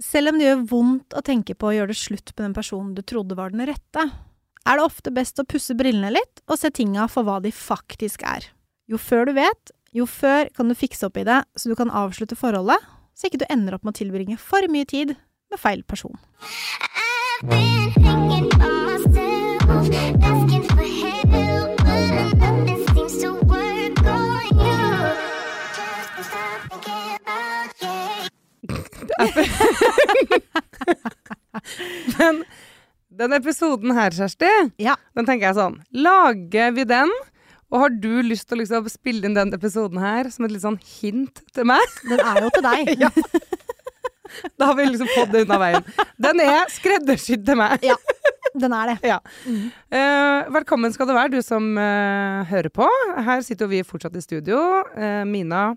Selv om det gjør vondt å tenke på å gjøre det slutt med den personen du trodde var den rette, er det ofte best å pusse brillene litt og se tinga for hva de faktisk er. Jo før du vet, jo før kan du fikse opp i det så du kan avslutte forholdet, så ikke du ender opp med å tilbringe for mye tid med feil person. I've been Men den episoden her, Kjersti, Ja. den tenker jeg sånn Lager vi den? Og har du lyst til å liksom spille inn den episoden her som et litt sånn hint til meg? Den er jo til deg. Ja. Da har vi liksom fått det unna veien. Den er skreddersydd til meg. Ja, Den er det. Ja. Uh, velkommen skal du være, du som uh, hører på. Her sitter jo vi fortsatt i studio. Uh, Mina,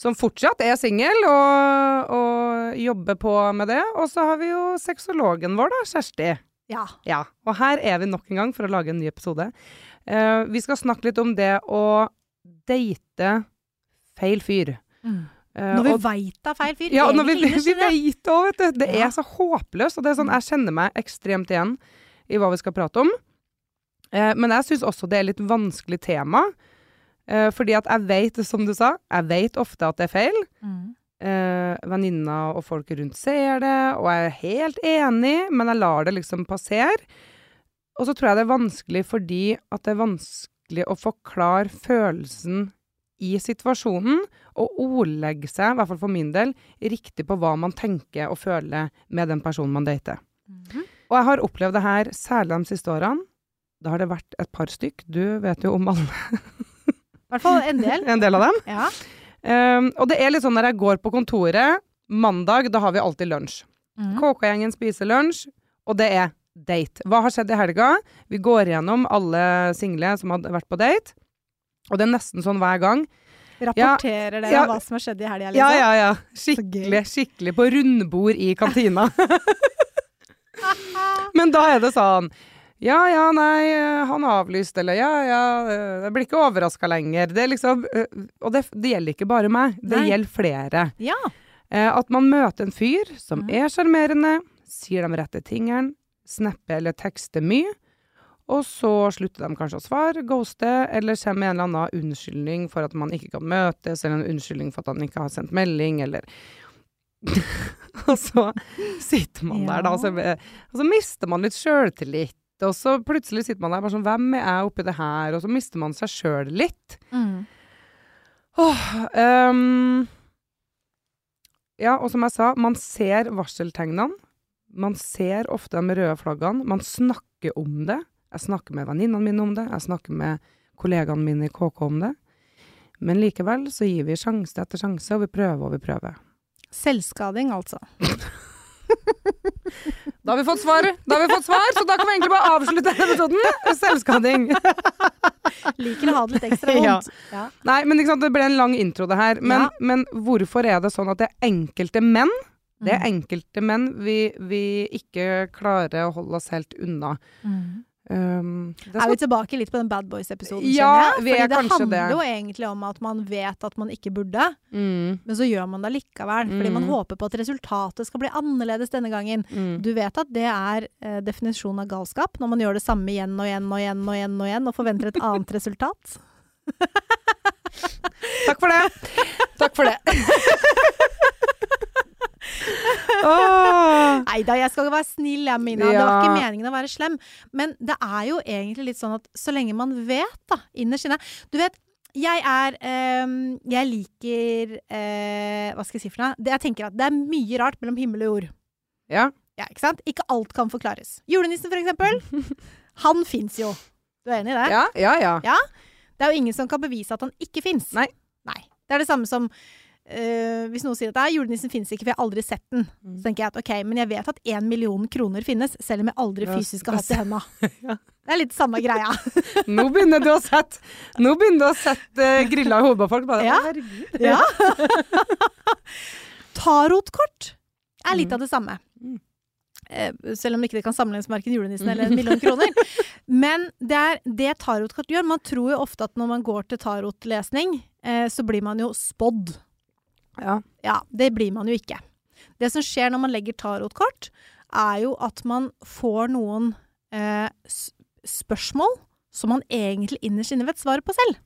som fortsatt er singel og, og jobber på med det. Og så har vi jo sexologen vår, da, Kjersti. Ja. Ja, og her er vi nok en gang for å lage en ny episode. Uh, vi skal snakke litt om det å date feil fyr. Mm. Når vi veit det er feil fyr. ja, når vi, vi veit òg, vet du. Det Ja. er så håpløst. Og det er sånn, jeg kjenner meg ekstremt igjen i hva vi skal prate om. Uh, men jeg syns også det er litt vanskelig tema. Eh, fordi at jeg vet, som du sa, jeg vet ofte at det er feil. Mm. Uh, Venninna og folk rundt ser det, og jeg er helt enig, men jeg lar det liksom passere. Og så tror jeg det er vanskelig fordi at det er vanskelig å forklare følelsen i situasjonen, og ordlegge seg, i hvert fall for min del, riktig på hva man tenker og føler med den personen man dater. Mhm. Og jeg har opplevd det her særlig de siste årene. Da har det vært et par stykk. Du vet jo om alle, I hvert fall en del. en del av dem. Ja. Um, og det er litt sånn når jeg går på kontoret, mandag, da har vi alltid lunsj. Mm. KK-gjengen spiser lunsj, og det er date. Hva har skjedd i helga? Vi går gjennom alle single som hadde vært på date. Og det er nesten sånn hver gang. Rapporterer dere ja. hva som har skjedd i helga, Ja, liksom? ja, ja. Skikkelig, skikkelig på rundbord i kantina. Men da er det sånn Ja, ja, nei, han han avlyste, eller ja, ja, eh, jeg blir ikke overraska lenger. Det er liksom eh, Og det, det gjelder ikke bare meg, det Nei. gjelder flere. Ja. Eh, At man møter en fyr som Mhm. er sjarmerende, sier de rette tingene, snapper eller tekster mye, og så slutter de kanskje å svare, ghoste, eller kommer med en eller annen unnskyldning for at man ikke kan møtes, eller en unnskyldning for at han ikke har sendt melding, eller Og så sitter man der, da, og så, og så mister man litt sjøltillit. Og så plutselig sitter man der bare sånn Hvem er jeg oppi det her? Og så mister man seg sjøl litt. Mm. Åh, um, ja, og som jeg sa, man ser varseltegnene. Man ser ofte de røde flaggene. Man snakker om det. Jeg snakker med venninnene mine om det. Jeg snakker med kollegaene mine i KK om det. Men likevel så gir vi sjanse etter sjanse, og vi prøver og vi prøver. Selvskading, altså. Da har vi fått svar, da har vi fått svar, så da kan vi egentlig bare avslutte denne episoden. Selvskading. Liker å ha det litt ekstra vondt. Ja. Nei, men ikke sant, det ble en lang intro det her. Men, Ja. men hvorfor er det sånn at det er enkelte menn Det er Mm. enkelte menn vi, vi ikke klarer å holde oss helt unna. Mm. Um, det Er vi tilbake litt på den Bad Boys-episoden, Ja, kjenner jeg? vi er Fordi det handler det. jo egentlig om at man vet at man ikke burde, mm, men så gjør man det likevel. Fordi man Mm. håper på at resultatet skal bli annerledes denne gangen. mm. Du vet at det er eh, definisjonen av galskap, når man gjør det samme igjen og igjen og igjen og igjen og igjen, og forventer et annet resultat. Takk for det! Takk for det. Nei da, jeg skal være snill, jeg, Mina. Det var ikke meningen å være slem. Men det er jo egentlig litt sånn at så lenge man vet, da, innerst inne Du vet, jeg er ehm, Jeg liker eh, Hva skal jeg si for noe? Det, jeg tenker at det er mye rart mellom himmel og jord. Ja. Ja, ikke sant? Ikke alt kan forklares. Julenissen, for eksempel. Han fins jo. Du er enig i det? ja, ja, ja. Ja. Det er jo ingen som kan bevise at han ikke fins. Nei. Nei. Det er det samme som eh, hvis noen sier at «Nei, julenissen finnes ikke, for jeg har aldri sett den. Mm. Så tenker jeg at ok, men jeg vet at én million kroner finnes, selv om jeg aldri fysisk har hatt det i henda. Ja. Det er litt samme greia. Nå begynner du å sette Nå begynner du å sette uh, grilla i hodet på folk. Bare, Ja. Herregud. Ja. Tarotkort er litt Mm. av det samme. Mm. Eh, selv om ikke det kan sammenlignes med verken julenissen eller en million kroner. Men det er det tarotkort gjør. Man tror jo ofte at når man går til tarotlesning, så blir man jo spådd. Ja. Ja, det blir man jo ikke. Det som skjer når man legger tarotkort, er jo at man får noen eh, spørsmål som man egentlig innerst inne vet svaret på selv.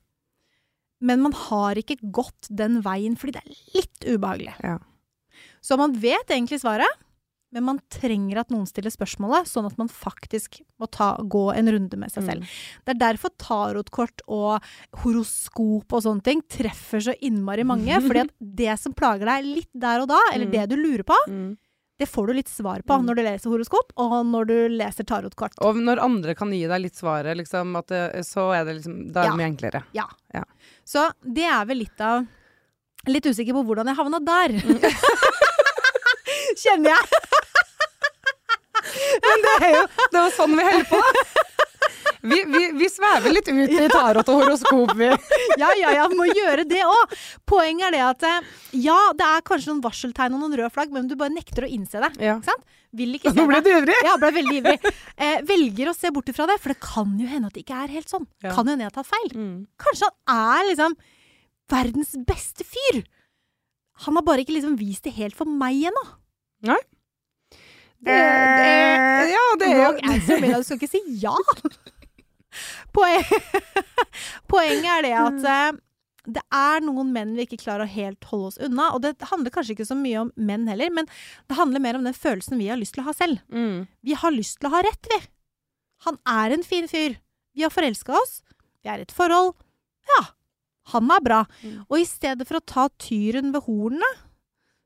Men man har ikke gått den veien fordi det er litt ubehagelig. Ja. Så man vet egentlig svaret, men man trenger at noen stiller spørsmålet, sånn at man faktisk må ta, gå en runde med seg Mm. selv. Det er derfor tarotkort og horoskop og sånne ting treffer så innmari mange. fordi at det som plager deg litt der og da, eller Mm. det du lurer på, Mm. det får du litt svar på Mm. når du leser horoskop, og når du leser tarotkort. Og når andre kan gi deg litt svaret, liksom, det, så er det liksom Da er det Ja. mye enklere. Så det er vel litt av Litt usikker på hvordan jeg havna der. Kjenner jeg. Det er jo det er sånn vi holder på! Vi, vi, vi svever litt ut i tarot og horoskop, vi. Ja, ja, ja, må gjøre det òg. Poenget er det at eh, ja, det er kanskje noen varseltegn og noen røde flagg, men du bare nekter å innse det. Ja. Vil ikke se Nå ble du ivrig! Ja, ble veldig ivrig. Eh, velger å se bort ifra det, for det kan jo hende at det ikke er helt sånn. Ja. Kan jo hende jeg har tatt feil. Mm. Kanskje han er liksom verdens beste fyr. Han har bare ikke liksom vist det helt for meg ennå. Det, det, ja, det er Wrong answer, men du skal ikke si ja. Poen Poenget er det at eh, det er noen menn vi ikke klarer å helt holde oss unna. Og det handler kanskje ikke så mye om menn heller, men det handler mer om den følelsen vi har lyst til å ha selv. mm. Vi har lyst til å ha rett, vi. Han er en fin fyr. Vi har forelska oss. Vi er i et forhold. Ja, han er bra. Mm. Og i stedet for å ta tyren ved hornene,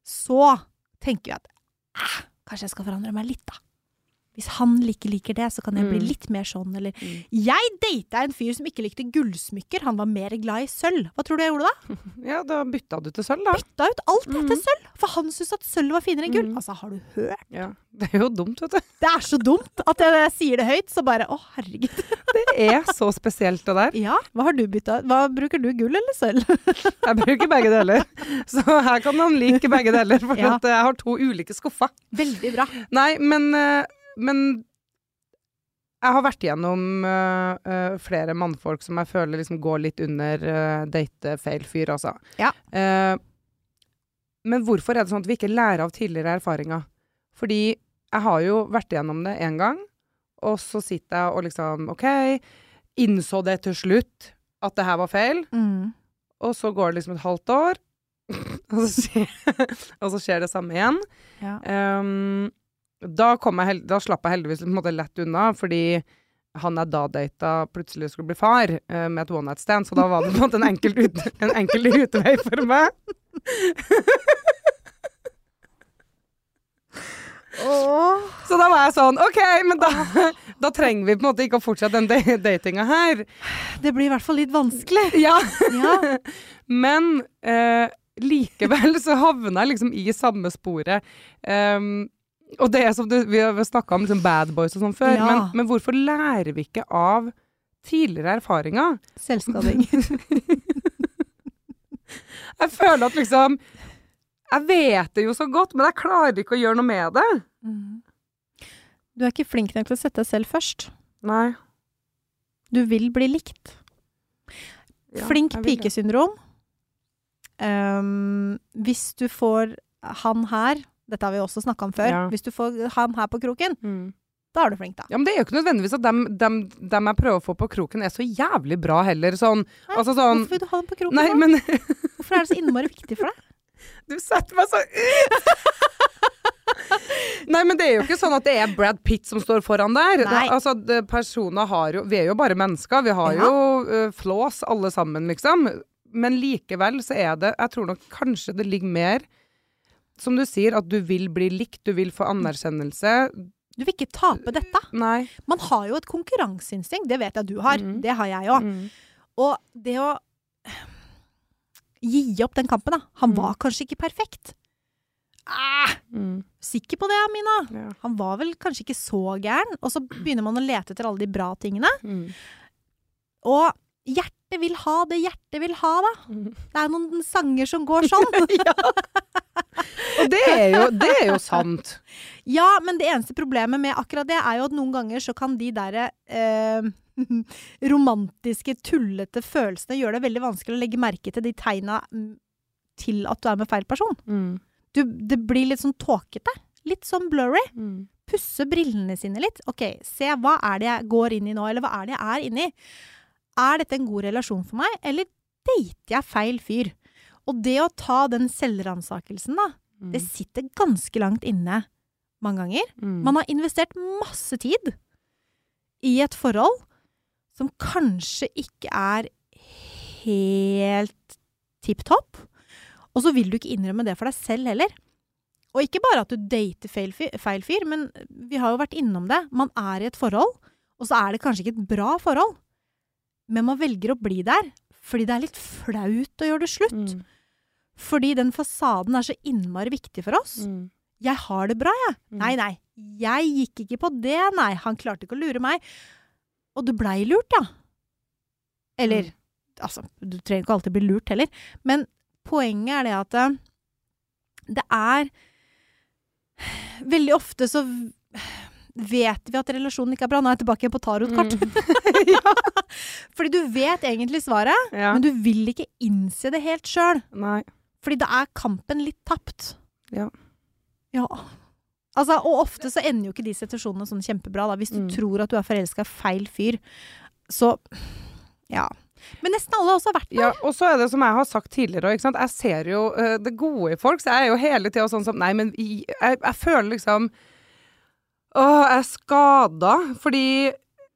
så tenker vi at eh, kanskje jeg skal forandre meg litt, da. Hvis han ikke liker det, så kan jeg bli Mm. litt mer sånn, eller Mm. Jeg data en fyr som ikke likte gullsmykker, han var mer glad i sølv. Hva tror du jeg gjorde da? Ja, da bytta du til sølv, da. Bytta ut alt det til Mhm. sølv! For han syntes at sølv var finere enn gull. Altså, har du hørt? Ja. Det er jo dumt, vet du. Det er så dumt at jeg, jeg sier det høyt, så bare å, herregud. Det er så spesielt, det der. Ja, hva har du bytta? Hva bruker du, gull eller sølv? Jeg bruker begge deler. Så her kan han like begge deler, for Ja. jeg har to ulike skuffer. Veldig bra. Nei, men, eh, men jeg har vært gjennom uh, uh, flere mannfolk som jeg føler liksom går litt under uh, date-feil-fyr, altså. Ja. Eh, men hvorfor er det sånn at vi ikke lærer av tidligere erfaringer? Fordi jeg har jo vært gjennom det én gang, og så sitter jeg og liksom OK, innså det til slutt at det her var feil, Mm. og så går det liksom et halvt år, og, så skjer, og så skjer det samme igjen. Ja. Ehm, da, jeg, da slapp jeg heldigvis måte lett unna, fordi han jeg da data plutselig skulle bli far uh, med et one night stand, så da var det på en måte en enkel, ut, en enkel utvei for meg. Så da var jeg sånn OK, men da, da trenger vi på en måte ikke å fortsette den datinga her. Det blir i hvert fall litt vanskelig. Ja, Ja. men eh, likevel så havna jeg liksom i samme sporet. Ehm, og det er som du, vi har snakka om liksom bad boys og sånn før, Ja. men, men hvorfor lærer vi ikke av tidligere erfaringer? Selvskading. Jeg føler at liksom Jeg vet det jo så godt, men jeg klarer ikke å gjøre noe med det. Mm. Du er ikke flink nok til å sette deg selv først. Nei. Du vil bli likt. Ja, Flink pikesyndrom. Um, hvis du får han her Dette har vi også snakka om før. Ja. Hvis du får han her på kroken, Mm. da er du flink, da. Ja, men det er jo ikke nødvendigvis at dem, dem, dem jeg prøver å få på kroken, er så jævlig bra heller. Sånn, Nei, altså sånn Hvorfor vil du ha dem på kroken? Nei, men Hvorfor er det så innmari viktig for deg? Du setter meg så ut! Nei, men det er jo ikke sånn at det er Brad Pitt som står foran der. Nei. altså, personer har jo Vi er jo bare mennesker. Vi har Ja. jo uh, flås alle sammen, liksom. Men likevel så er det Jeg tror nok kanskje det ligger mer Som du sier, at du vil bli likt, du vil få anerkjennelse. Du vil ikke tape dette. Nei. Man har jo et konkurranseinstinkt. Det vet jeg du har. Mm. Det har jeg òg. Mm. Og det å gi opp den kampen, da. Han Mm. var kanskje ikke perfekt. Ah, Mm. sikker på det, Amina? Ja. Han var vel kanskje ikke så gæren. Og så begynner man å lete etter alle de bra tingene. Mm. Og hjertet vil ha det hjertet vil ha, da. Det er noen sanger som går sånn. Og det er, jo, det er jo sant. ja, men det eneste problemet med akkurat det er jo at noen ganger så kan de derre eh, romantiske, tullete følelsene gjøre det veldig vanskelig å legge merke til de tegna mm, til at du er med feil person. Mm. Du, det blir litt sånn tåkete. Litt sånn blurry. Mm. Pusse brillene sine litt. OK, se hva er det jeg går inn i nå, eller hva er det jeg er inni? Er dette en god relasjon for meg, eller dater jeg feil fyr? Og det å ta den selvransakelsen, da, Mm. det sitter ganske langt inne mange ganger. Mm. Man har investert masse tid i et forhold som kanskje ikke er helt tipp topp. Og så vil du ikke innrømme det for deg selv heller. Og ikke bare at du dater feil fyr, feil fyr, men vi har jo vært innom det. Man er i et forhold, og så er det kanskje ikke et bra forhold. Men man velger å bli der fordi det er litt flaut å gjøre det slutt. Mm. Fordi den fasaden er så innmari viktig for oss. Mm. Jeg har det bra, jeg. Mm. Nei, nei. Jeg gikk ikke på det, nei. Han klarte ikke å lure meg. Og du blei lurt, ja. Eller Mm. Altså, du trenger ikke alltid bli lurt heller. Men poenget er det at eh, det er Veldig ofte så vet vi at relasjonen ikke er bra. Nå er jeg tilbake igjen på tarotkart. Mm. ja. Fordi du vet egentlig svaret, ja. men du vil ikke innse det helt sjøl. Fordi da er kampen litt tapt. Ja. Ja. Altså, og ofte så ender jo ikke de situasjonene sånn kjempebra, da. Hvis du Mm. tror at du er forelska i feil fyr, så Ja. Men nesten alle har også vært der. Ja, og så er det som jeg har sagt tidligere, òg, jeg ser jo uh, det gode i folk, så jeg er jo hele tida sånn som Nei, men jeg, jeg føler liksom Å, jeg er skada. Fordi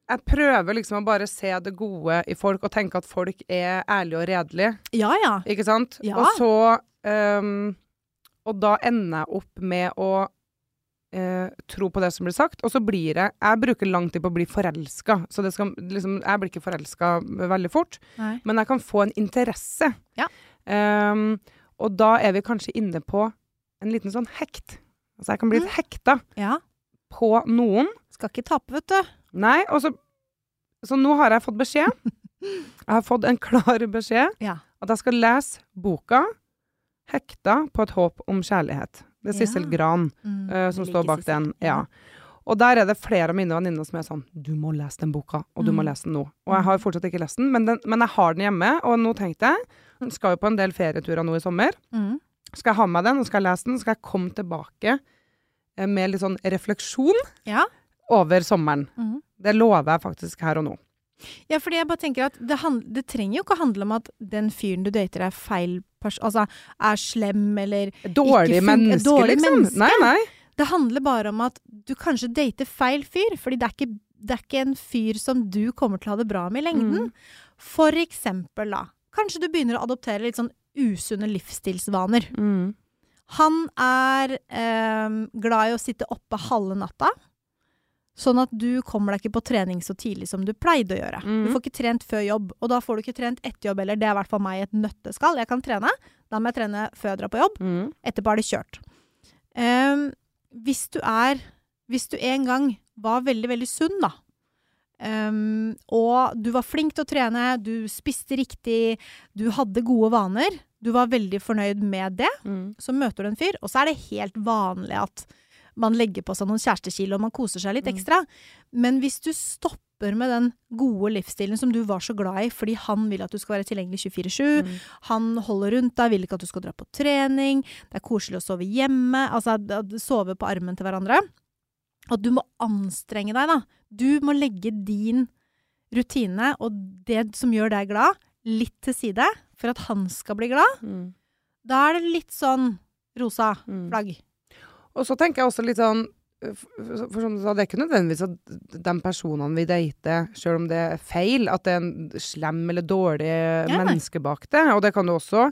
jeg prøver liksom å bare se det gode i folk, og tenke at folk er ærlige og redelige. Ja ja. Ikke sant? Ja. Og så um, Og da ender jeg opp med å uh, tro på det som blir sagt, og så blir jeg Jeg bruker lang tid på å bli forelska, så det skal liksom Jeg blir ikke forelska veldig fort, Nei. men jeg kan få en interesse. Ja. Um, og da er vi kanskje inne på en liten sånn hekt. Altså jeg kan bli litt hekta Ja. På noen. Skal ikke tape, vet du. Nei, og så Så nå har jeg fått beskjed. Jeg har fått en klar beskjed Ja. at jeg skal lese boka 'Hekta på et håp om kjærlighet'. Det er Ja. Sissel Gran Mm, uh, som står bak Sissel. den. Ja. Og der er det flere av mine venninner som er sånn 'Du må lese den boka, og du må Mm. lese den nå'. Og jeg har fortsatt ikke lest den, men, den, men jeg har den hjemme, og nå tenkte jeg skal jo på en del ferieturer nå i sommer. Mm. Skal jeg ha med den, og skal jeg lese den, skal jeg komme tilbake med litt sånn refleksjon Ja. over sommeren. Mm. Det lover jeg faktisk her og nå. Ja, fordi jeg bare tenker at det, det trenger jo ikke å handle om at den fyren du dater er feil person, altså er slem eller Dårlig menneske, dårlig liksom. menneske. Nei, nei. Det handler bare om at du kanskje dater feil fyr, fordi det er ikke, det er ikke en fyr som du kommer til å ha det bra med i lengden. Mm. For eksempel, da. Kanskje du begynner å adoptere litt sånn usunne livsstilsvaner. Mm. Han er eh, glad i å sitte oppe halve natta. Sånn at du kommer deg ikke på trening så tidlig som du pleide å gjøre. Mm. Du får ikke trent før jobb, og da får du ikke trent etter jobb heller. Det er i hvert fall meg et nøtteskall. Jeg kan trene, da må jeg trene før jeg drar på jobb. Mm. Etterpå er det kjørt. Um, hvis du er Hvis du en gang var veldig, veldig sunn, da. um, og du var flink til å trene, du spiste riktig, du hadde gode vaner. Du var veldig fornøyd med det. Mm. Så møter du en fyr, og så er det helt vanlig at man legger på seg noen kjærestekilo og man koser seg litt Mm. ekstra. Men hvis du stopper med den gode livsstilen som du var så glad i fordi han vil at du skal være tilgjengelig 24-7, Mm. han holder rundt deg, vil ikke at du skal dra på trening, det er koselig å sove hjemme, altså sove på armen til hverandre. At du må anstrenge deg, da. Du må legge din rutine og det som gjør deg glad, litt til side for at han skal bli glad. Mm. Da er det litt sånn rosa Mm. flagg. Og så tenker jeg også litt sånn For for som du sa, det er ikke nødvendigvis at de personene vi dater, selv om det er feil, at det er en slem eller dårlig ja. menneske bak det. Og det kan du også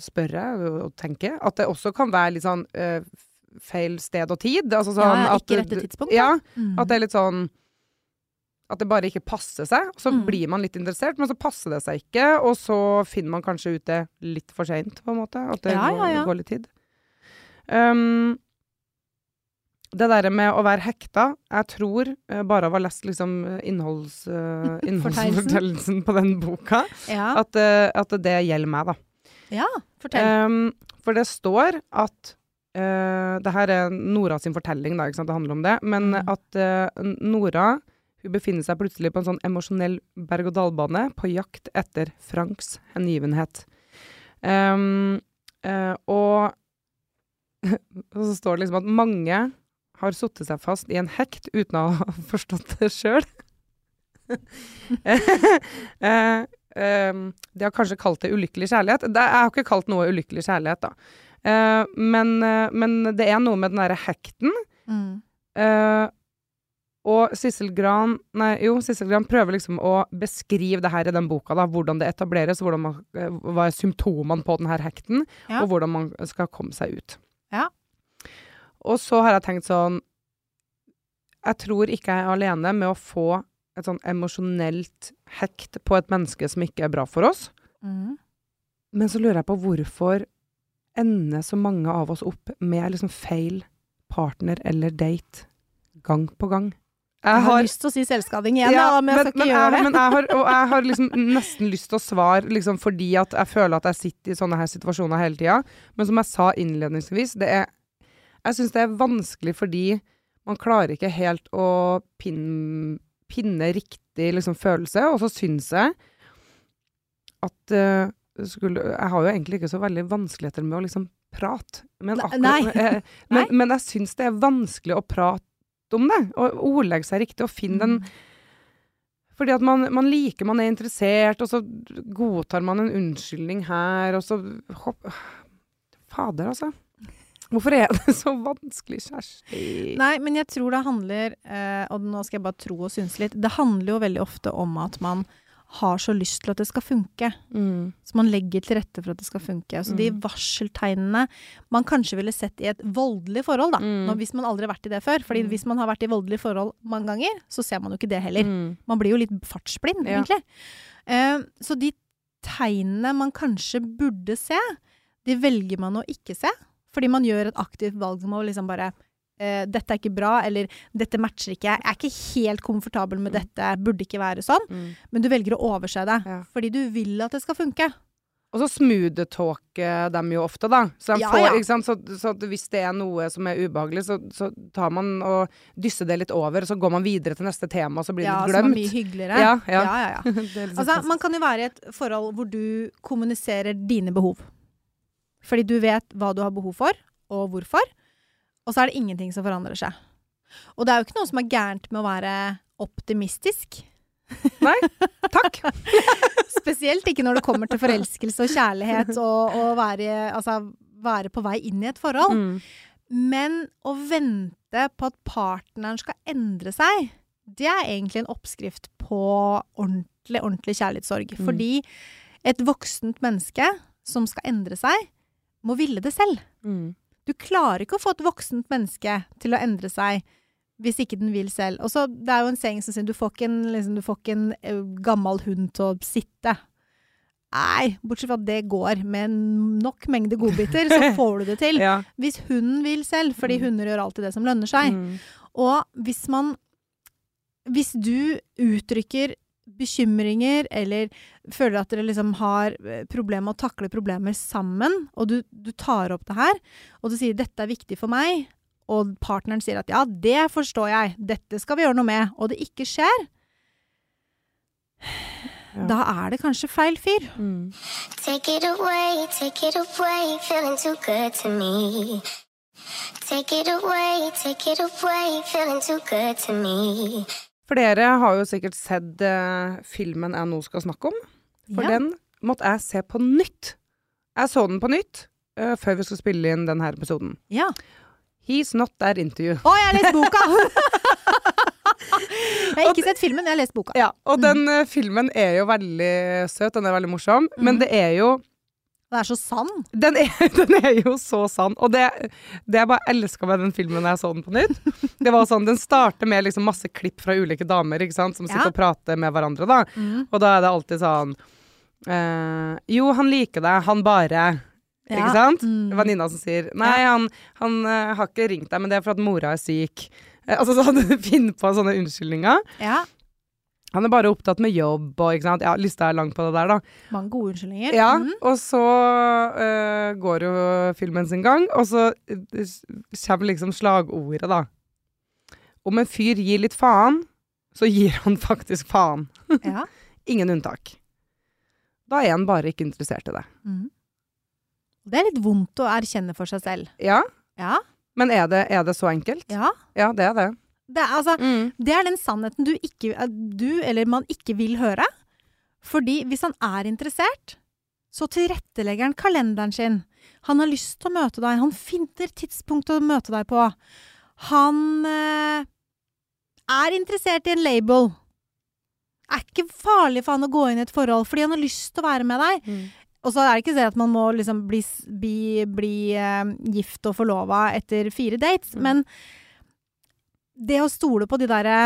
spørre og tenke. At det også kan være litt sånn øh, feil sted og tid. Altså sånn ja, ikke rette tidspunkt. Ja, Mm. at det er litt sånn At det bare ikke passer seg. Så Mm. blir man litt interessert, men så passer det seg ikke. Og så finner man kanskje ut det litt for seint, på en måte. At det Ja, går, ja, ja. går litt tid. Um, det der med å være hekta Jeg tror eh, bare av å ha lest liksom innholds, uh, innholdsfortellelsen på den boka, at, uh, at det gjelder meg, da. ja, fortell. Um, for det står at uh, Det her er Nora sin fortelling, da, ikke sant? det handler om det. Men Mm. at eh, Nora hun befinner seg plutselig på en sånn emosjonell berg-og-dal-bane på jakt etter Franks hengivenhet. Um, uh, og Og så står det liksom at mange har satt seg fast i en hekt uten å ha forstått det sjøl. uh, eh, de har kanskje kalt det ulykkelig kjærlighet. Det, jeg har ikke kalt noe ulykkelig kjærlighet, da. Uh, men, uh, men det er noe med den derre hekten. Mm. Og Sissel Gran Nei, jo, Sissel Gran prøver liksom å beskrive det her i den boka, da. Hvordan det etableres, hvordan man, eh, hva er symptomene på den her hekten, Ja. og hvordan man skal komme seg ut. Ja. Og så har jeg tenkt sånn Jeg tror ikke jeg er alene med å få et sånn emosjonelt hekt på et menneske som ikke er bra for oss. Mm. Men så lurer jeg på hvorfor ender så mange av oss opp med liksom feil partner eller date gang på gang. Jeg har lyst til å si selvskading igjen, Ja, da, men jeg skal ikke men gjøre jeg, det. Men jeg har, og jeg har liksom nesten lyst til å svare liksom fordi at jeg føler at jeg sitter i sånne her situasjoner hele tida. Men som jeg sa innledningsvis, det er Jeg syns det er vanskelig fordi man klarer ikke helt å pinne, pinne riktig liksom, følelse. Og så syns jeg at uh, skulle, Jeg har jo egentlig ikke så veldig vanskeligheter med å liksom prate. Men, akkurat, nei. eh, men, men jeg syns det er vanskelig å prate om det, og ordlegge seg riktig, og finne den Mm. fordi at man, man liker, man er interessert, og så godtar man en unnskyldning her, og så hopp, Fader, altså. Hvorfor er det så vanskelig, Kjersti? Nei, men jeg tror det handler, eh, og nå skal jeg bare tro og synse litt, det handler jo veldig ofte om at man har så lyst til at det skal funke. Mm. Så man legger til rette for at det skal funke. Så de Mm. varseltegnene man kanskje ville sett i et voldelig forhold, da. Mm. Nå, hvis man aldri har vært i det før. Fordi Mm. hvis man har vært i voldelige forhold mange ganger, så ser man jo ikke det heller. Mm. Man blir jo litt fartsblind, Ja. egentlig. Uh, så de tegnene man kanskje burde se, de velger man å ikke se. Fordi man gjør et aktivt valg om å liksom bare eh, 'Dette er ikke bra', eller 'Dette matcher ikke', 'Jeg er ikke helt komfortabel med Mm. dette', 'Burde ikke være sånn'. Mm. Men du velger å overse det. Ja. Fordi du vil at det skal funke. Og så smooth-talker dem jo ofte, da. Så, Ja, får, ja. Så, så hvis det er noe som er ubehagelig, så, så tar man og dysser det litt over, og så går man videre til neste tema, og så blir Ja, det som er glemt. mye hyggeligere. Ja, ja. ja, ja, ja. Liksom Altså, man kan jo være i et forhold hvor du kommuniserer dine behov. Fordi du vet hva du har behov for, og hvorfor. Og så er det ingenting som forandrer seg. Og det er jo ikke noe som er gærent med å være optimistisk. Nei. Takk! Spesielt ikke når det kommer til forelskelse og kjærlighet og, og være, altså, være på vei inn i et forhold. Mm. Men å vente på at partneren skal endre seg, det er egentlig en oppskrift på ordentlig, ordentlig kjærlighetssorg. Mm. Fordi et voksent menneske som skal endre seg, må ville det selv. Mm. Du klarer ikke å få et voksent menneske til å endre seg hvis ikke den vil selv. Og så, Det er jo en saying som sier du får ikke en, liksom, du får ikke en eh, gammel hund til å sitte. Nei, bortsett fra at det går. Med nok mengde godbiter, så får du det til. Ja. Hvis hunden vil selv, fordi Mm. hunder gjør alltid det som lønner seg. Mm. Og hvis man Hvis du uttrykker bekymringer, eller føler at dere liksom har eh, problemer med å takle problemer sammen, og du, du tar opp det her, og du sier 'dette er viktig for meg', og partneren sier at 'ja, det forstår jeg, dette skal vi gjøre noe med', og det ikke skjer, Ja. da er det kanskje feil fyr. Mm. Take it away, take it away, feeling too good to me. Take it away, take it away, feeling too good to me. Flere har jo sikkert sett uh, filmen jeg nå skal snakke om. For Ja. den måtte jeg se på nytt. Jeg så den på nytt uh, før vi skal spille inn denne episoden. Ja. He's not There Interview. Å, Å, jeg har lest boka! jeg har ikke sett filmen, jeg har lest boka. Ja, og den uh, filmen er jo veldig søt, den er veldig morsom, men Mhm. det er jo Den er så sann. den er, den er jo så sann. Og det, det jeg bare elska med den filmen da jeg så den på nytt, det var sånn Den starter med liksom masse klipp fra ulike damer ikke sant, som sitter Ja. og prater med hverandre. da Mm. Og da er det alltid sånn eh, Jo, han liker deg, han bare. Ja. Ikke sant? Mm. Venninna som sier Nei, han, han uh, har ikke ringt deg, men det er for at mora er syk. Eh, altså sånn, Finn på sånne unnskyldninger. Ja. Han er bare opptatt med jobb og ikke sant. Ja, lista er lang på det der, da. Mange gode unnskyldninger. Ja, Mm. og så uh, går jo filmen sin gang, og så eh, kommer liksom slagordet, da. Om en fyr gir litt faen, så gir han faktisk faen. Ja. Ingen unntak. Da er han bare ikke interessert i det. Mm. Det er litt vondt å erkjenne for seg selv. Ja, Ja. Men er det, er det så enkelt? Ja. Ja, det er det. Det er, altså, Mm. det er den sannheten du ikke eh, Du eller man ikke vil høre. Fordi hvis han er interessert, så tilrettelegger han kalenderen sin. Han har lyst til å møte deg. Han finner tidspunkt å møte deg på. Han eh, er interessert i en label. Er ikke farlig for han å gå inn i et forhold, fordi han har lyst til å være med deg. Mm. Og så er det ikke det at man må liksom bli, bli, bli eh, gift og forlova etter fire dates, Mm. men det å stole på de derre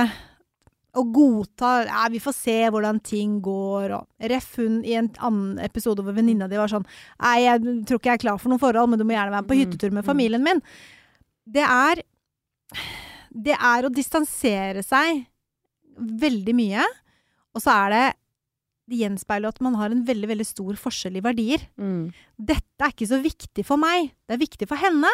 Å godta ja, 'Vi får se hvordan ting går', og Ref hun i en annen episode hvor venninna di var sånn 'Nei, jeg tror ikke jeg er klar for noen forhold, men du må gjerne være med på Mm, hyttetur med mm. familien min'. Det er Det er å distansere seg veldig mye, og så er det Det gjenspeiler at man har en veldig, veldig stor forskjell i verdier. Mm. Dette er ikke så viktig for meg. Det er viktig for henne.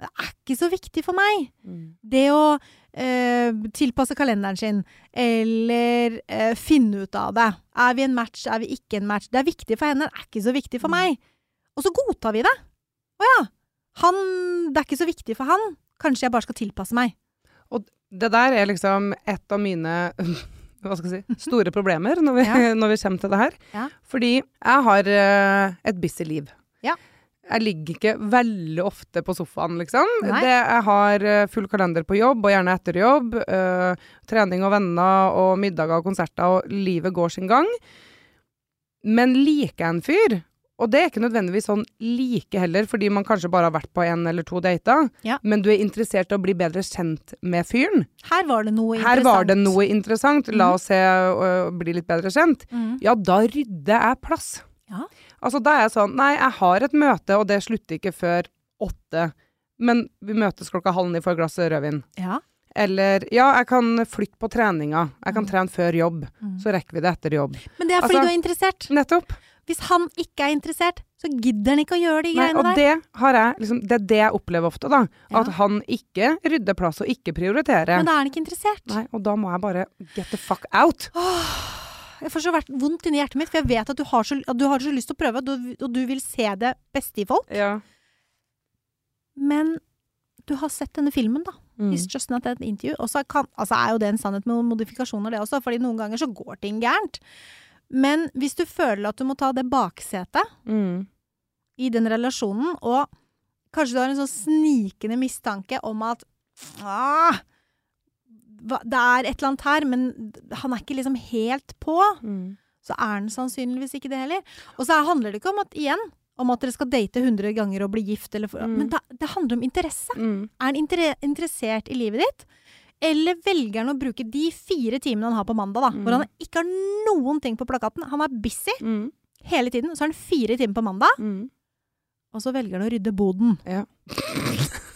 Men det er ikke så viktig for meg. Mm. Det å eh, tilpasse kalenderen sin, eller eh, finne ut av det. Er vi en match, er vi ikke en match? Det er viktig for henne, det er ikke så viktig for meg. Og så godtar vi det. Å ja. Han, det er ikke så viktig for han. Kanskje jeg bare skal tilpasse meg. Det der er liksom et av mine hva skal jeg si, store problemer når vi, Ja. når vi kommer til det her. Ja. Fordi jeg har uh, et busy liv. Ja. Jeg ligger ikke veldig ofte på sofaen, liksom. Det, jeg har eh, full kalender på jobb, og gjerne etter jobb. eh, trening og venner og middager og konserter, og livet går sin gang. Men liker jeg en fyr, og det er ikke nødvendigvis sånn like heller, fordi man kanskje bare har vært på en eller to dater, Ja. men du er interessert i å bli bedre kjent med fyren. Her var det noe interessant. Her var det noe interessant, la Mhm. oss se og bli litt bedre kjent. Mm. Ja, da rydder jeg plass. Ja. Altså, da er jeg sånn, nei, jeg har et møte, og det slutter ikke før åtte. Men vi møtes klokka halv ni for et glass rødvin. Ja. Eller, ja, jeg kan flytte på treninga. Jeg kan Mhm. trene før jobb. Mm. Så rekker vi det etter jobb. Men det er fordi Altså- du er interessert. Nettopp. Hvis han ikke er interessert, så gidder han ikke å gjøre de Nei, greiene og der. det har jeg, liksom, det er det jeg opplever ofte, da. Ja. At han ikke rydder plass og ikke prioriterer. Men da er han ikke interessert. Nei, og da må jeg bare get the fuck out. Jeg får så vondt inni hjertet mitt, for jeg vet at du har så, at du har så lyst til å prøve, og du, og du vil se det beste i folk. Ja. Men du har sett denne filmen, da. Mm. It's just not an interview. Og så altså er jo det en sannhet med modifikasjoner, det også, fordi noen ganger så går ting gærent. Men hvis du føler at du må ta det baksetet Mm. i den relasjonen, og kanskje du har en sånn snikende mistanke om at ah, det er et eller annet her, men han er ikke liksom helt på, Mm. så er han sannsynligvis ikke det heller. Og så handler det ikke om at, igjen, om at dere skal date 100 ganger og bli gift, eller, Mm. men det, det handler om interesse. Mm. Er han inter interessert i livet ditt? Eller velger han å bruke de fire timene han har på mandag, da, Mm. hvor han ikke har noen ting på plakaten? Han er busy Mm. hele tiden, så har han fire timer på mandag, Mm. og så velger han å rydde boden. Ja.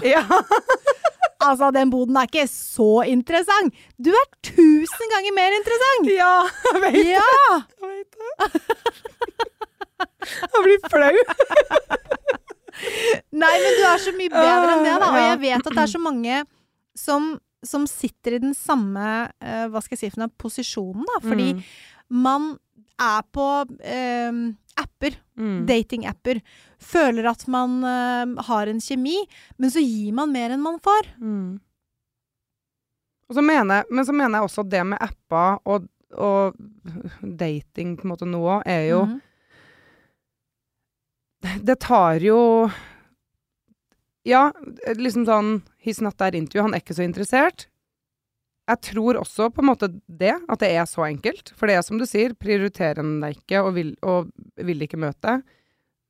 Ja. Altså, den boden er ikke så interessant! Du er tusen ganger mer interessant! Ja, jeg vet Ja! Jeg vet det. Jeg blir flau. Nei, men du er så mye bedre enn det, da. Og jeg vet at det er så mange som, som sitter i den samme uh, hva skal jeg si for noe, posisjonen, da. Fordi Mm. man er på eh, apper, Mm. datingapper, føler at man eh, har en kjemi, men så gir man mer enn man får. Mm. Så mener, men så mener jeg også det med apper og, og dating på en måte nå òg, er jo mm. Det tar jo Ja, liksom sånn He's not that into you. Han er ikke så interessert. Jeg tror også på en måte det, at det er så enkelt. For det er som du sier, prioriterer han deg ikke og vil, og vil ikke møte,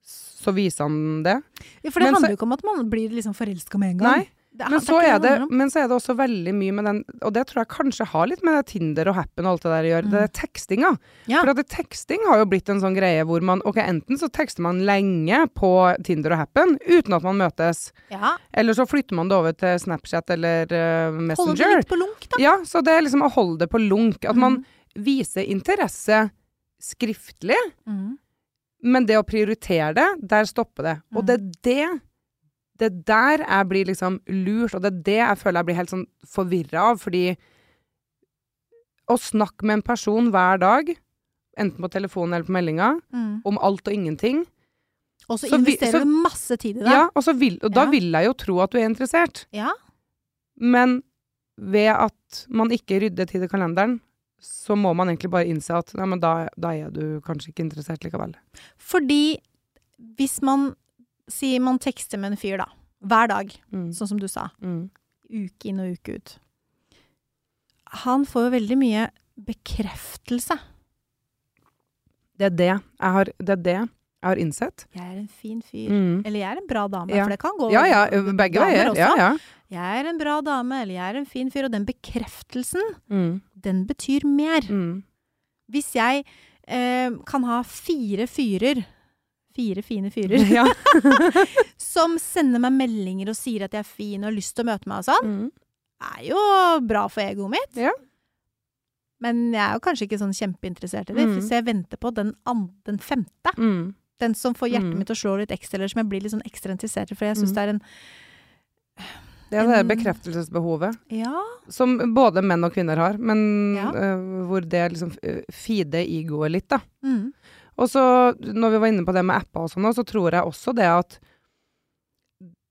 så viser han det. Ja, for det Men så- handler jo ikke om at man blir liksom forelska med en gang. Nei, Det men så, det det, men så er det også veldig mye med den Og det tror jeg kanskje har litt med Tinder og Happen og alt det der å gjøre. Mm. Det er tekstinga. Ja. For at det, teksting har jo blitt en sånn greie hvor man Ok, enten så tekster man lenge på Tinder og Happen uten at man møtes. Ja, Eller så flytter man det over til Snapchat eller Messenger. Holde det litt på lunk, da. Ja, så det er liksom å holde det på lunk. At man Mhm. viser interesse skriftlig, mm. men det å prioritere det, der stopper det. Og Mhm. det er det Det er der jeg blir liksom lurt, og det er det jeg føler jeg blir helt sånn forvirra av, fordi å snakke med en person hver dag, enten på telefonen eller på meldinga, mm. om alt og ingenting Og så investerer du masse tid i det. Ja, og, så vil, og da Ja. vil jeg jo tro at du er interessert. Ja. Men ved at man ikke rydder tid i kalenderen, så må man egentlig bare innse at nei, men da, da er du kanskje ikke interessert likevel. Fordi hvis man sier man tekster med en fyr, da, hver dag, Mm. sånn som du sa, Mm. uke inn og uke ut Han får jo veldig mye bekreftelse. Det er det jeg har, det er det jeg har innsett. 'Jeg er en fin fyr'. Mm. Eller 'jeg er en bra dame'. Ja. For det kan gå Ja, ja, begge veier. også. Ja, ja. 'Jeg er en bra dame', eller 'jeg er en fin fyr'. Og den bekreftelsen, Mm. den betyr mer. Mm. Hvis jeg eh, kan ha fire fyrer Fire fine fyrer Ja. som sender meg meldinger og sier at jeg er fin og har lyst til å møte meg og sånn, Mm. er jo bra for egoet mitt. Ja. Men jeg er jo kanskje ikke sånn kjempeinteressert i det, Mm. så jeg venter på den, den femte. Mm. Den som får hjertet Mm. mitt til å slå litt ekstra, eller som jeg blir litt sånn ekstra interessert i, for jeg syns Mm. det er en Det er det bekreftelsesbehovet Ja. som både menn og kvinner har, men Ja. uh, hvor det liksom uh, feeder egoet litt, da. Mm. Og så, når vi var inne på det med apper og sånn, så tror jeg også det at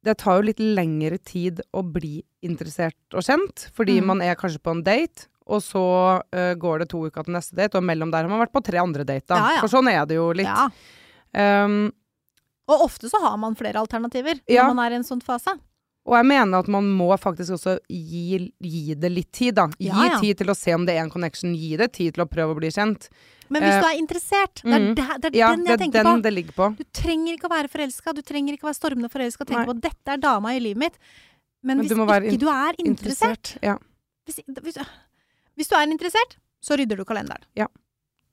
det tar jo litt lengre tid å bli interessert og kjent, fordi Mm. man er kanskje på en date, og så uh, går det to uker til neste date, og mellom der har man vært på tre andre dater. Ja, ja. For sånn er det jo litt. ja. Um, Og ofte så har man flere alternativer når man er i en sånn fase. Og jeg mener at man må faktisk også gi, gi det litt tid, da. Gi Ja, ja. tid til å se om det er en connection. Gi det tid til å prøve å bli kjent. Men hvis Eh, du er interessert, det er, mm. det, det er Ja, den jeg er tenker den på. det ligger på. Du trenger ikke å være forelska, du trenger ikke å være stormende forelska og tenke Nei. på at dette er dama i livet mitt. Men, Men hvis du ikke du er interessert, Ja. Hvis, hvis, hvis du er interessert, så rydder du kalenderen. Ja.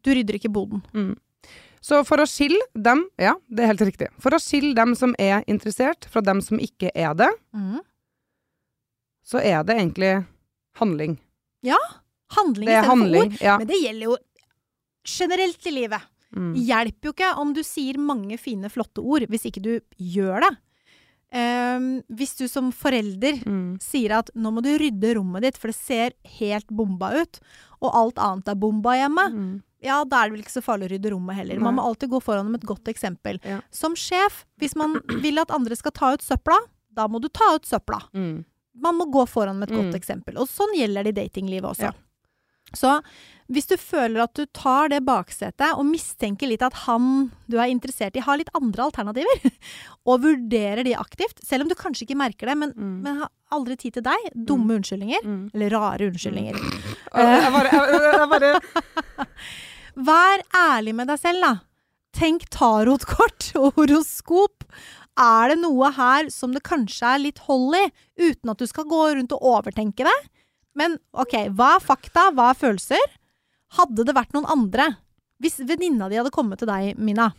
Du rydder ikke boden. Mm. Så for å skille dem, ja, det er helt riktig. For å skille dem som er interessert fra dem som ikke er det, så er det egentlig handling. Ja. Handling istedenfor ord. ja. Men det gjelder jo generelt i livet. Mm. Hjelper jo ikke om du sier mange fine, flotte ord, hvis ikke du gjør det. Um, hvis du som forelder Mm. sier at nå må du rydde rommet ditt, for det ser helt bomba ut, og alt annet er bomba hjemme, Mm. Ja, da er det vel ikke så farlig å rydde rommet heller. Man må alltid gå foran med et godt eksempel. Ja. Som sjef, hvis man vil at andre skal ta ut søpla, da må du ta ut søpla. Mm. Man må gå foran med et godt Mm. eksempel. Og sånn gjelder det i datinglivet også. Ja. Så hvis du føler at du tar det baksetet og mistenker litt at han du er interessert i, har litt andre alternativer, og vurderer de aktivt, selv om du kanskje ikke merker det, men, Mm. men har aldri tid til deg, dumme unnskyldninger, Mm. eller rare unnskyldninger. Jeg bare, jeg bare Vær ærlig med deg selv, da. Tenk tarotkort og horoskop. Er det noe her som det kanskje er litt hold i, uten at du skal gå rundt og overtenke det? Men ok, hva er fakta, hva er følelser? Hadde det vært noen andre, hvis venninna di hadde kommet til deg, Mina,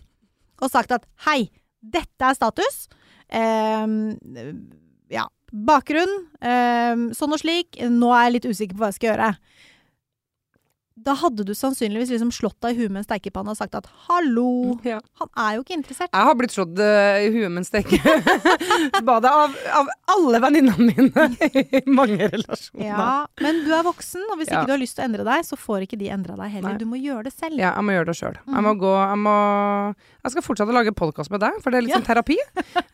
og sagt at hei, dette er status, eh, ja, bakgrunn, eh, sånn og slik, nå er jeg litt usikker på hva jeg skal gjøre da hadde du sannsynligvis liksom slått deg i huet med en stekepanne og sagt at 'hallo', ja. han er jo ikke interessert. Jeg har blitt slått eh, i huet med en stekepanne av, av alle venninnene mine i mange relasjoner. Ja, men du er voksen, og hvis Ja. ikke du har lyst til å endre deg, så får ikke de endra deg heller. Nei. Du må gjøre det selv. Ja, jeg må gjøre det sjøl. Jeg må gå Jeg må Jeg skal fortsette å lage podkast med deg, for det er litt sånn terapi.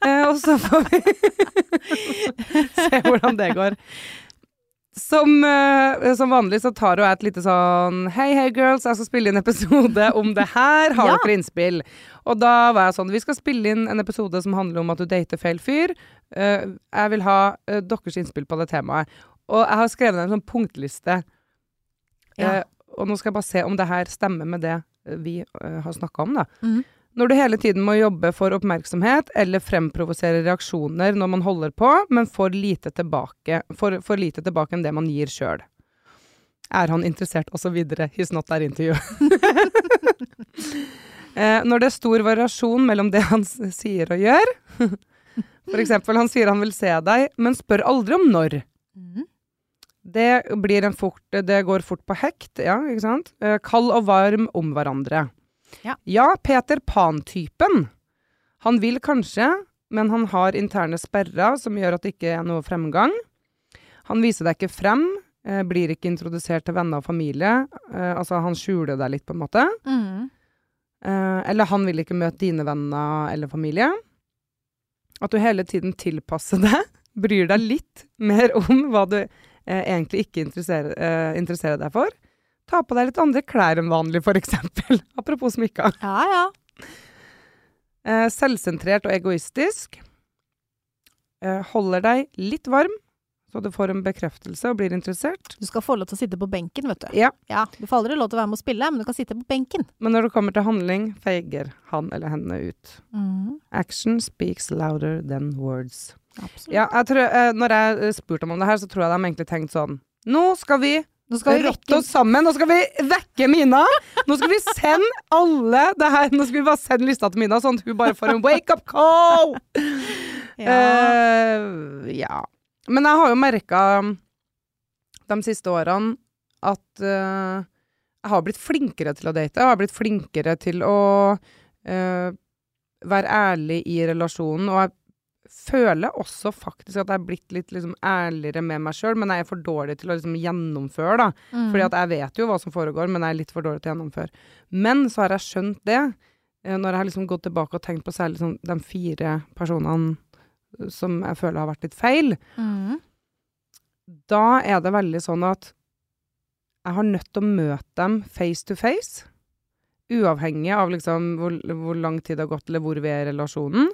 Eh, og så får vi se hvordan det går. Som, uh, som vanlig så tar hun et lite sånn Hei, hei, girls, jeg skal spille inn episode om det her. Har Ja. dere innspill? Og da var jeg sånn Vi skal spille inn en episode som handler om at du dater feil fyr. Uh, jeg vil ha uh, deres innspill på det temaet. Og jeg har skrevet en sånn punktliste. Ja. Og nå skal jeg bare se om det her stemmer med det vi har snakka om, da. Mhm. Når du hele tiden må jobbe for oppmerksomhet eller fremprovosere reaksjoner når man holder på, men får lite tilbake, for, for lite tilbake enn det man gir sjøl. Er han interessert, osv. He's not into you. eh, når det er stor variasjon mellom det han sier og gjør eksempel, han sier han vil se deg, men spør aldri om når. Mhm. Det, blir en fort, det går fort på hekt, ja, ikke sant? Eh, Kald og varm om hverandre. Ja. Peter Pan-typen. Han vil kanskje, men han har interne sperrer som gjør at det ikke er noe fremgang. Han viser deg ikke frem, eh, blir ikke introdusert til venner og familie. Eh, altså, han skjuler deg litt, på en måte. Mm. Eh, eller han vil ikke møte dine venner eller familie. At du hele tiden tilpasser deg, bryr deg litt mer om hva du egentlig ikke interesserer, interesserer deg for. Ta på deg litt andre klær enn vanlig, eksempel. Apropos smykka. Ja, ja. Eh, selvsentrert og egoistisk. Eh, holder deg litt varm, så du får en bekreftelse og blir interessert. Du skal få lov til å sitte på benken, vet du. Ja. Ja, Du får aldri lov til å være med å spille, men du kan sitte på benken. Men når det kommer til handling, feiger han eller henne ut. Action speaks louder than words. Absolutt. Ja, jeg tror, eh, når jeg spurte dem om det her, så tror jeg de egentlig tenkte sånn Nå skal vi Nå skal vi rotte oss sammen, nå skal vi vekke Mina! Nå skal vi sende alle det her Nå skal vi bare sende lista til Mina, sånn at hun bare får en wake up call! ja. Uh, ja. Men jeg har jo merka de siste årene at uh, jeg har blitt flinkere til å date. Jeg har blitt flinkere til å uh, være ærlig i relasjonen. Og jeg føler også faktisk at jeg er blitt litt liksom, ærligere med meg sjøl, men jeg er for dårlig til å liksom, gjennomføre, da. Mm. Fordi at jeg vet jo hva som foregår, men jeg er litt for dårlig til å gjennomføre. Men så har jeg skjønt det, eh, når jeg har liksom gått tilbake og tenkt på særlig sånn, de fire personene eh, som jeg føler har vært litt feil. Mm. Da er det veldig sånn at jeg har nødt til å møte dem face to face. Uavhengig av liksom hvor, hvor lang tid det har gått, eller hvor vi er i relasjonen.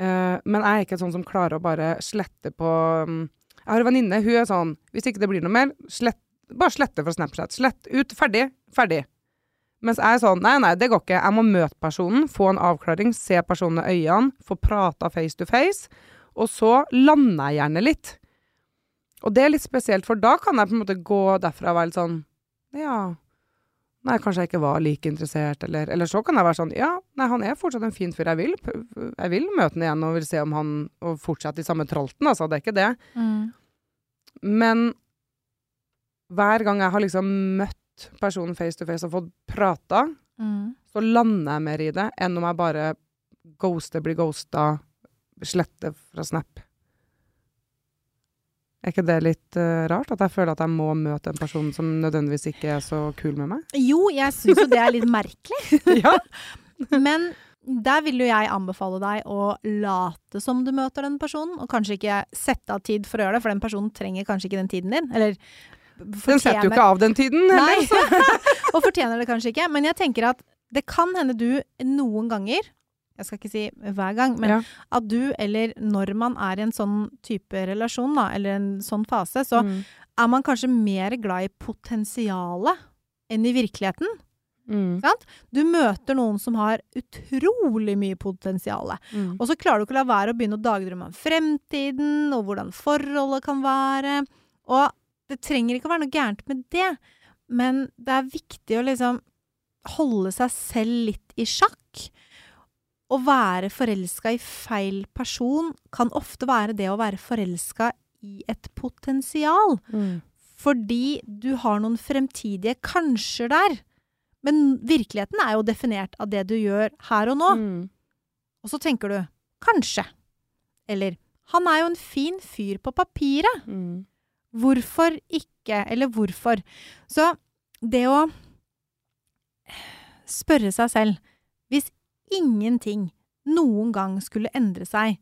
Eh, men jeg er ikke sånn som klarer å bare slette på um, Jeg har en venninne, hun er sånn Hvis ikke det blir noe mer, slett, bare slette fra Snapchat. Slett ut. Ferdig. Ferdig. Mens jeg er sånn Nei, nei, det går ikke. Jeg må møte personen, få en avklaring, se personen i øynene, få prata face to face. Og så lander jeg gjerne litt. Og det er litt spesielt, for da kan jeg på en måte gå derfra og være litt sånn Ja. Nei, kanskje jeg ikke var like interessert, eller Eller så kan jeg være sånn Ja, nei, han er fortsatt en fin fyr. Jeg vil, jeg vil møte han igjen og vil se om han Og fortsette i samme tralten, altså. Det er ikke det. Mm. Men hver gang jeg har liksom møtt personen face to face og fått prata, Mm. så lander jeg mer i det enn om jeg bare ghoster, blir ghosta, sletter fra Snap. Er ikke det litt uh, rart? At jeg føler at jeg må møte en person som nødvendigvis ikke er så kul med meg? Jo, jeg syns jo det er litt merkelig. ja. Men der vil jo jeg anbefale deg å late som du møter den personen, og kanskje ikke sette av tid for å gjøre det, for den personen trenger kanskje ikke den tiden din. Eller Den setter jo ikke av den tiden, Nei, og fortjener det kanskje ikke. Men jeg tenker at det kan hende du noen ganger, jeg skal ikke si hver gang, men Ja. at du, eller når man er i en sånn type relasjon, da, eller en sånn fase, så Mm. er man kanskje mer glad i potensialet enn i virkeligheten. Mm. Du møter noen som har utrolig mye potensial. Mm. Og så klarer du ikke å la være å begynne å dagdrømme om fremtiden, og hvordan forholdet kan være. Og det trenger ikke å være noe gærent med det, men det er viktig å liksom holde seg selv litt i sjakk. Å være forelska i feil person kan ofte være det å være forelska i et potensial. Mm. Fordi du har noen fremtidige kanskjer der. Men virkeligheten er jo definert av det du gjør her og nå. Mm. Og så tenker du kanskje. Eller han er jo en fin fyr på papiret. Mm. Hvorfor ikke? Eller hvorfor? Så det å spørre seg selv Hvis ingenting noen gang skulle endre seg,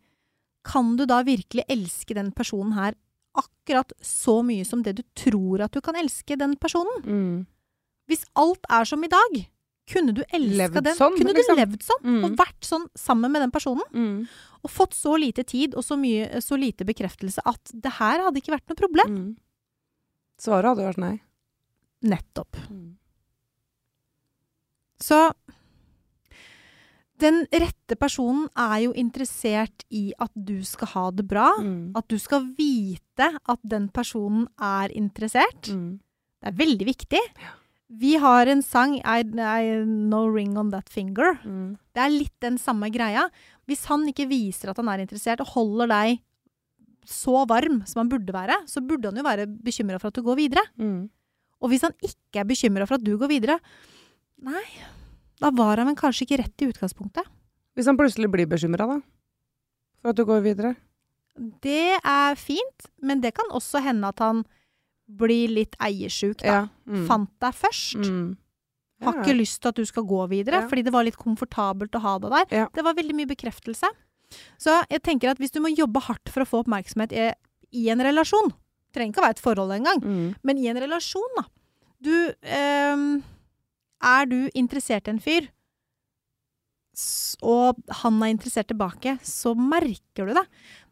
kan du da virkelig elske den personen her akkurat så mye som det du tror at du kan elske den personen? Mm. Hvis alt er som i dag, kunne du elska den? sånn, kunne liksom? du levd sånn? Mm. Og vært sånn sammen med den personen? Mm. Og fått så lite tid og så, mye, så lite bekreftelse at det her hadde ikke vært noe problem? Mm. Svaret hadde vært nei. Nettopp. Så den rette personen er jo interessert i at du skal ha det bra. Mm. At du skal vite at den personen er interessert. Mm. Det er veldig viktig. Vi har en sang, I, I No Ring On That Finger. Mm. Det er litt den samme greia. Hvis han ikke viser at han er interessert, og holder deg så varm som han burde være, så burde han jo være bekymra for at du går videre. Mm. Og hvis han ikke er bekymra for at du går videre, nei, da var han vel kanskje ikke rett i utgangspunktet. Hvis han plutselig blir bekymra, da? For at du går videre? Det er fint, men det kan også hende at han blir litt eiersjuk, da. Ja. Mm. Fant deg først. Mm. Har ikke lyst til at du skal gå videre, Ja. fordi det var litt komfortabelt å ha deg der. Ja. Det var veldig mye bekreftelse. Så jeg tenker at hvis du må jobbe hardt for å få oppmerksomhet i, i en relasjon, trenger ikke å være et forhold engang, Mm. men i en relasjon, da. Du ehm, Er du interessert i en fyr, og han er interessert tilbake, så merker du det.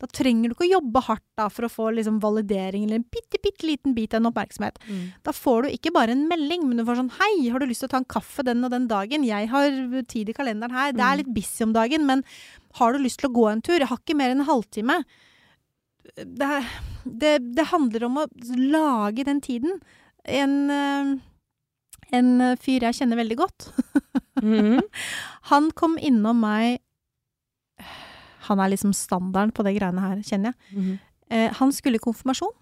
Da trenger du ikke å jobbe hardt da, for å få liksom, validering eller en bitte, bitte liten bit av en oppmerksomhet. Mm. Da får du ikke bare en melding, men du får sånn Hei, har du lyst til å ta en kaffe den og den dagen? Jeg har tid i kalenderen her. Det er Mm. litt busy om dagen, men har du lyst til å gå en tur? Jeg har ikke mer enn en halvtime. Det, det, det handler om å lage den tiden. En, eh, en fyr jeg kjenner veldig godt, Mm. han kom innom meg Han er liksom standarden på det greiene her, kjenner jeg. Mm. Eh, han skulle i konfirmasjon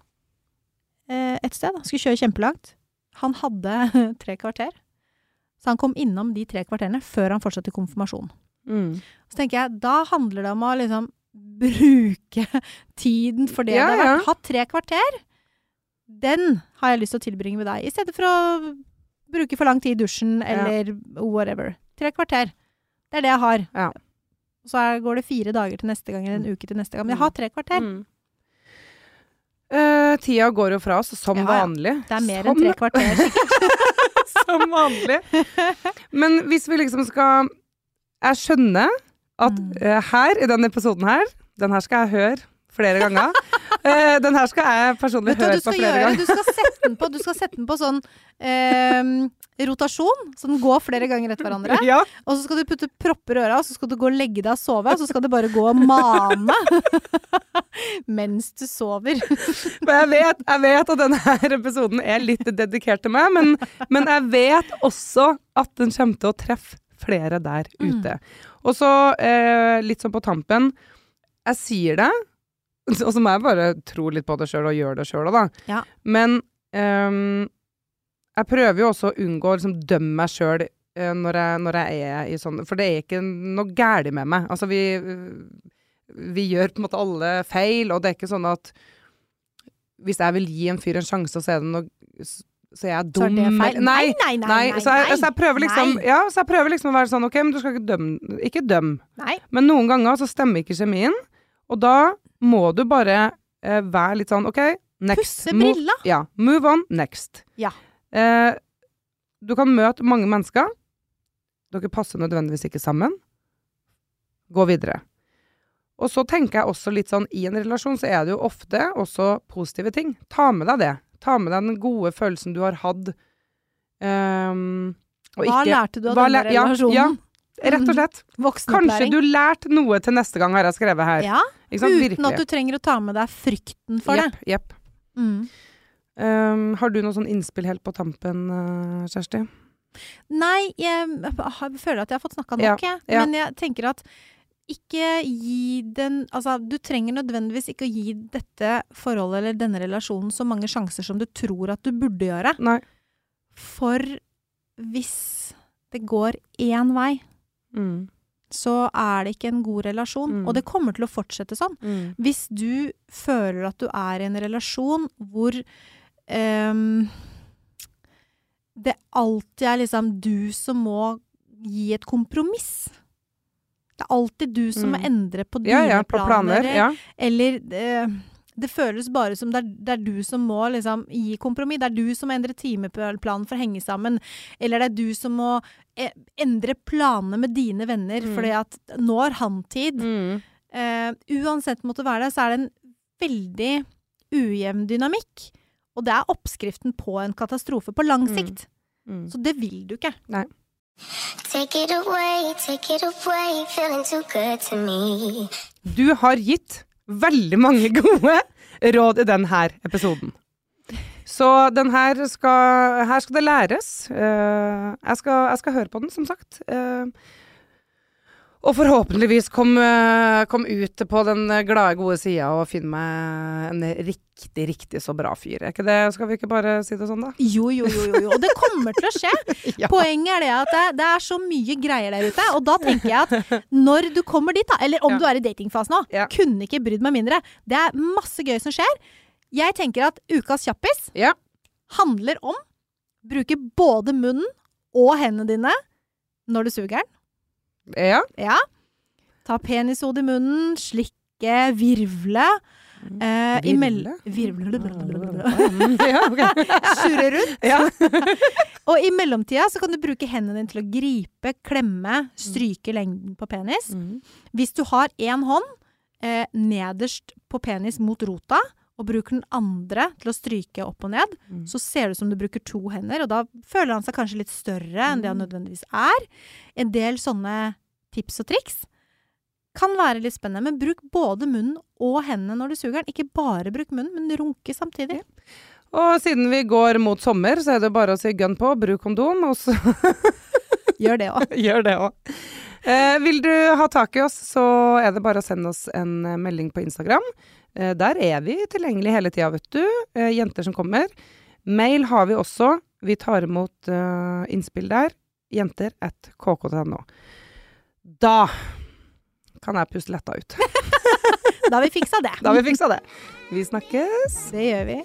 eh, et sted. Han skulle kjøre kjempelangt. Han hadde tre kvarter. Så han kom innom de tre kvarterene før han fortsatte konfirmasjon. Mm. Så tenker jeg, da handler det om å liksom bruke tiden for det Ja, det har vært. ja. Ha tre kvarter. Den har jeg lyst til å tilbringe med deg, i stedet for å bruke for lang tid i dusjen eller whatever. Tre kvarter. Det er det jeg har. Ja. Så går det fire dager til neste gang, eller en uke til neste gang. Men jeg har tre kvarter. Mm. Uh, tida går jo fra oss, som Ja, vanlig. Det er mer som, enn tre kvarter. som vanlig. Men hvis vi liksom skal Jeg skjønner at Mm. eh, her, i denne episoden her Den her skal jeg høre flere ganger. uh, den her skal jeg personlig du høre på flere gjøre? ganger. Du skal sette den på, du skal sette den på sånn uh, rotasjon, så den går flere ganger etter hverandre. Ja, Og så skal du putte propper i øra, så skal du gå og legge deg og sove. Og så skal du bare gå og mane mens du sover. men jeg vet, jeg vet at denne her episoden er litt dedikert til meg, men, men jeg vet også at den kommer til å treffe flere der Mm. ute. Og så, eh, litt sånn på tampen, jeg sier det, og så må jeg bare tro litt på det sjøl og gjøre det sjøl òg, da. Ja. Men um, jeg prøver jo også å unngå å liksom, dømme meg sjøl når, jeg- når jeg er i sånn For det er ikke noe galt med meg. Altså, vi, vi gjør på en måte alle feil, og det er ikke sånn at hvis jeg vil gi en fyr en sjanse, så er det noe så er jeg Så er dum. det Nei, nei, nei. Nei, så, jeg, så jeg prøver liksom. Ja, så jeg prøver liksom å være sånn OK, men du skal ikke dømme Ikke døm. Men noen ganger så stemmer ikke kjemien, og da må du bare eh, være litt sånn OK, next. Pusse Move- brilla. Ja. Move on, next. Ja. Eh, du kan møte mange mennesker. Dere passer nødvendigvis ikke sammen. Gå videre. Og så tenker jeg også litt sånn, i en relasjon så er det jo ofte også positive ting. Ta med deg det. Ta med deg den gode følelsen du har hatt. Um, og Hva ikke- lærte du av denne relasjonen? ja. Rett og slett. Kanskje du lærte noe til neste gang, har jeg skrevet her. Ja, uten at du trenger å ta med deg frykten for yep, det. jepp. Mm. Um, har du noe sånn innspill helt på tampen, eh, Kjersti? Nei, jeg, jeg føler at jeg har fått snakka nok, jeg. ja. Men jeg tenker at ikke gi den Altså, du trenger nødvendigvis ikke å gi dette forholdet eller denne relasjonen så mange sjanser som du tror at du burde gjøre. Nei. For hvis det går én vei, Mm. så er det ikke en god relasjon. Mm. Og det kommer til å fortsette sånn. Mm. Hvis du føler at du er i en relasjon hvor um, det alltid er liksom du som må gi et kompromiss. Det er alltid du som må Mm. endre på dine ja, på planer. Ja. Eller eh, det føles bare som det er, det er du som må liksom gi kompromiss. Det er du som må endre timeplanen for å henge sammen. Eller det er du som må eh, endre planene med dine venner, Mm. fordi at nå har han tid. Mm. Eh, uansett måtte være det, så er det en veldig ujevn dynamikk. Og det er oppskriften på en katastrofe på lang Mm. sikt. Mm. Så det vil du ikke. Take it away, take it away, feeling too good to me. Du har gitt veldig mange gode råd i denne episoden. Så den her skal, her skal det læres. Eh, jeg, skal, jeg skal høre på den, som sagt. Eh, og forhåpentligvis kom, eh, kom ut på den glade, gode sida og finne meg en riktig, riktig så bra fyr. Er ikke det? Skal vi ikke bare si det sånn, da? Jo, jo, jo, jo, jo. Og det kommer til å skje. Ja. Poenget er det at det, det er så mye greier der ute. Og da tenker jeg at når du kommer dit, da, eller om Ja. du er i datingfasen nå, Ja. kunne ikke brydd meg mindre. Det er masse gøy som skjer. Jeg tenker at ukas kjappis Ja. handler om bruke både munnen og hendene dine når du suger den. Ja. Ja. Ta penishodet i munnen, slikke, virvle. Eh, i mell- Virvle? Virvle. ja, ok. Surre rundt. Og i mellomtida så kan du bruke hendene dine til å gripe, klemme, stryke lengden på penis. Mm. Hvis du har én hånd eh, nederst på penis mot rota, og bruker den andre til å stryke opp og ned, Mm. så ser det ut som du bruker to hender, og da føler han seg kanskje litt større enn det han nødvendigvis er. En del sånne tips og triks kan være litt spennende, men bruk både munnen og hendene når du suger den. Ikke bare bruk munnen, men runke samtidig. Og siden vi går mot sommer, så er det bare å si gun på, bruk kondom, og så Gjør det òg. gjør det òg. Eh, vil du ha tak i oss, så er det bare å sende oss en melding på Instagram. Eh, der er vi tilgjengelig hele tida, vet du. Eh, jenter som kommer. Mail har vi også. Vi tar imot eh, innspill der. Jenter at kk.no. Da kan jeg puste letta ut. Da har vi fiksa det. Da har vi fiksa det. Vi snakkes. Det gjør vi.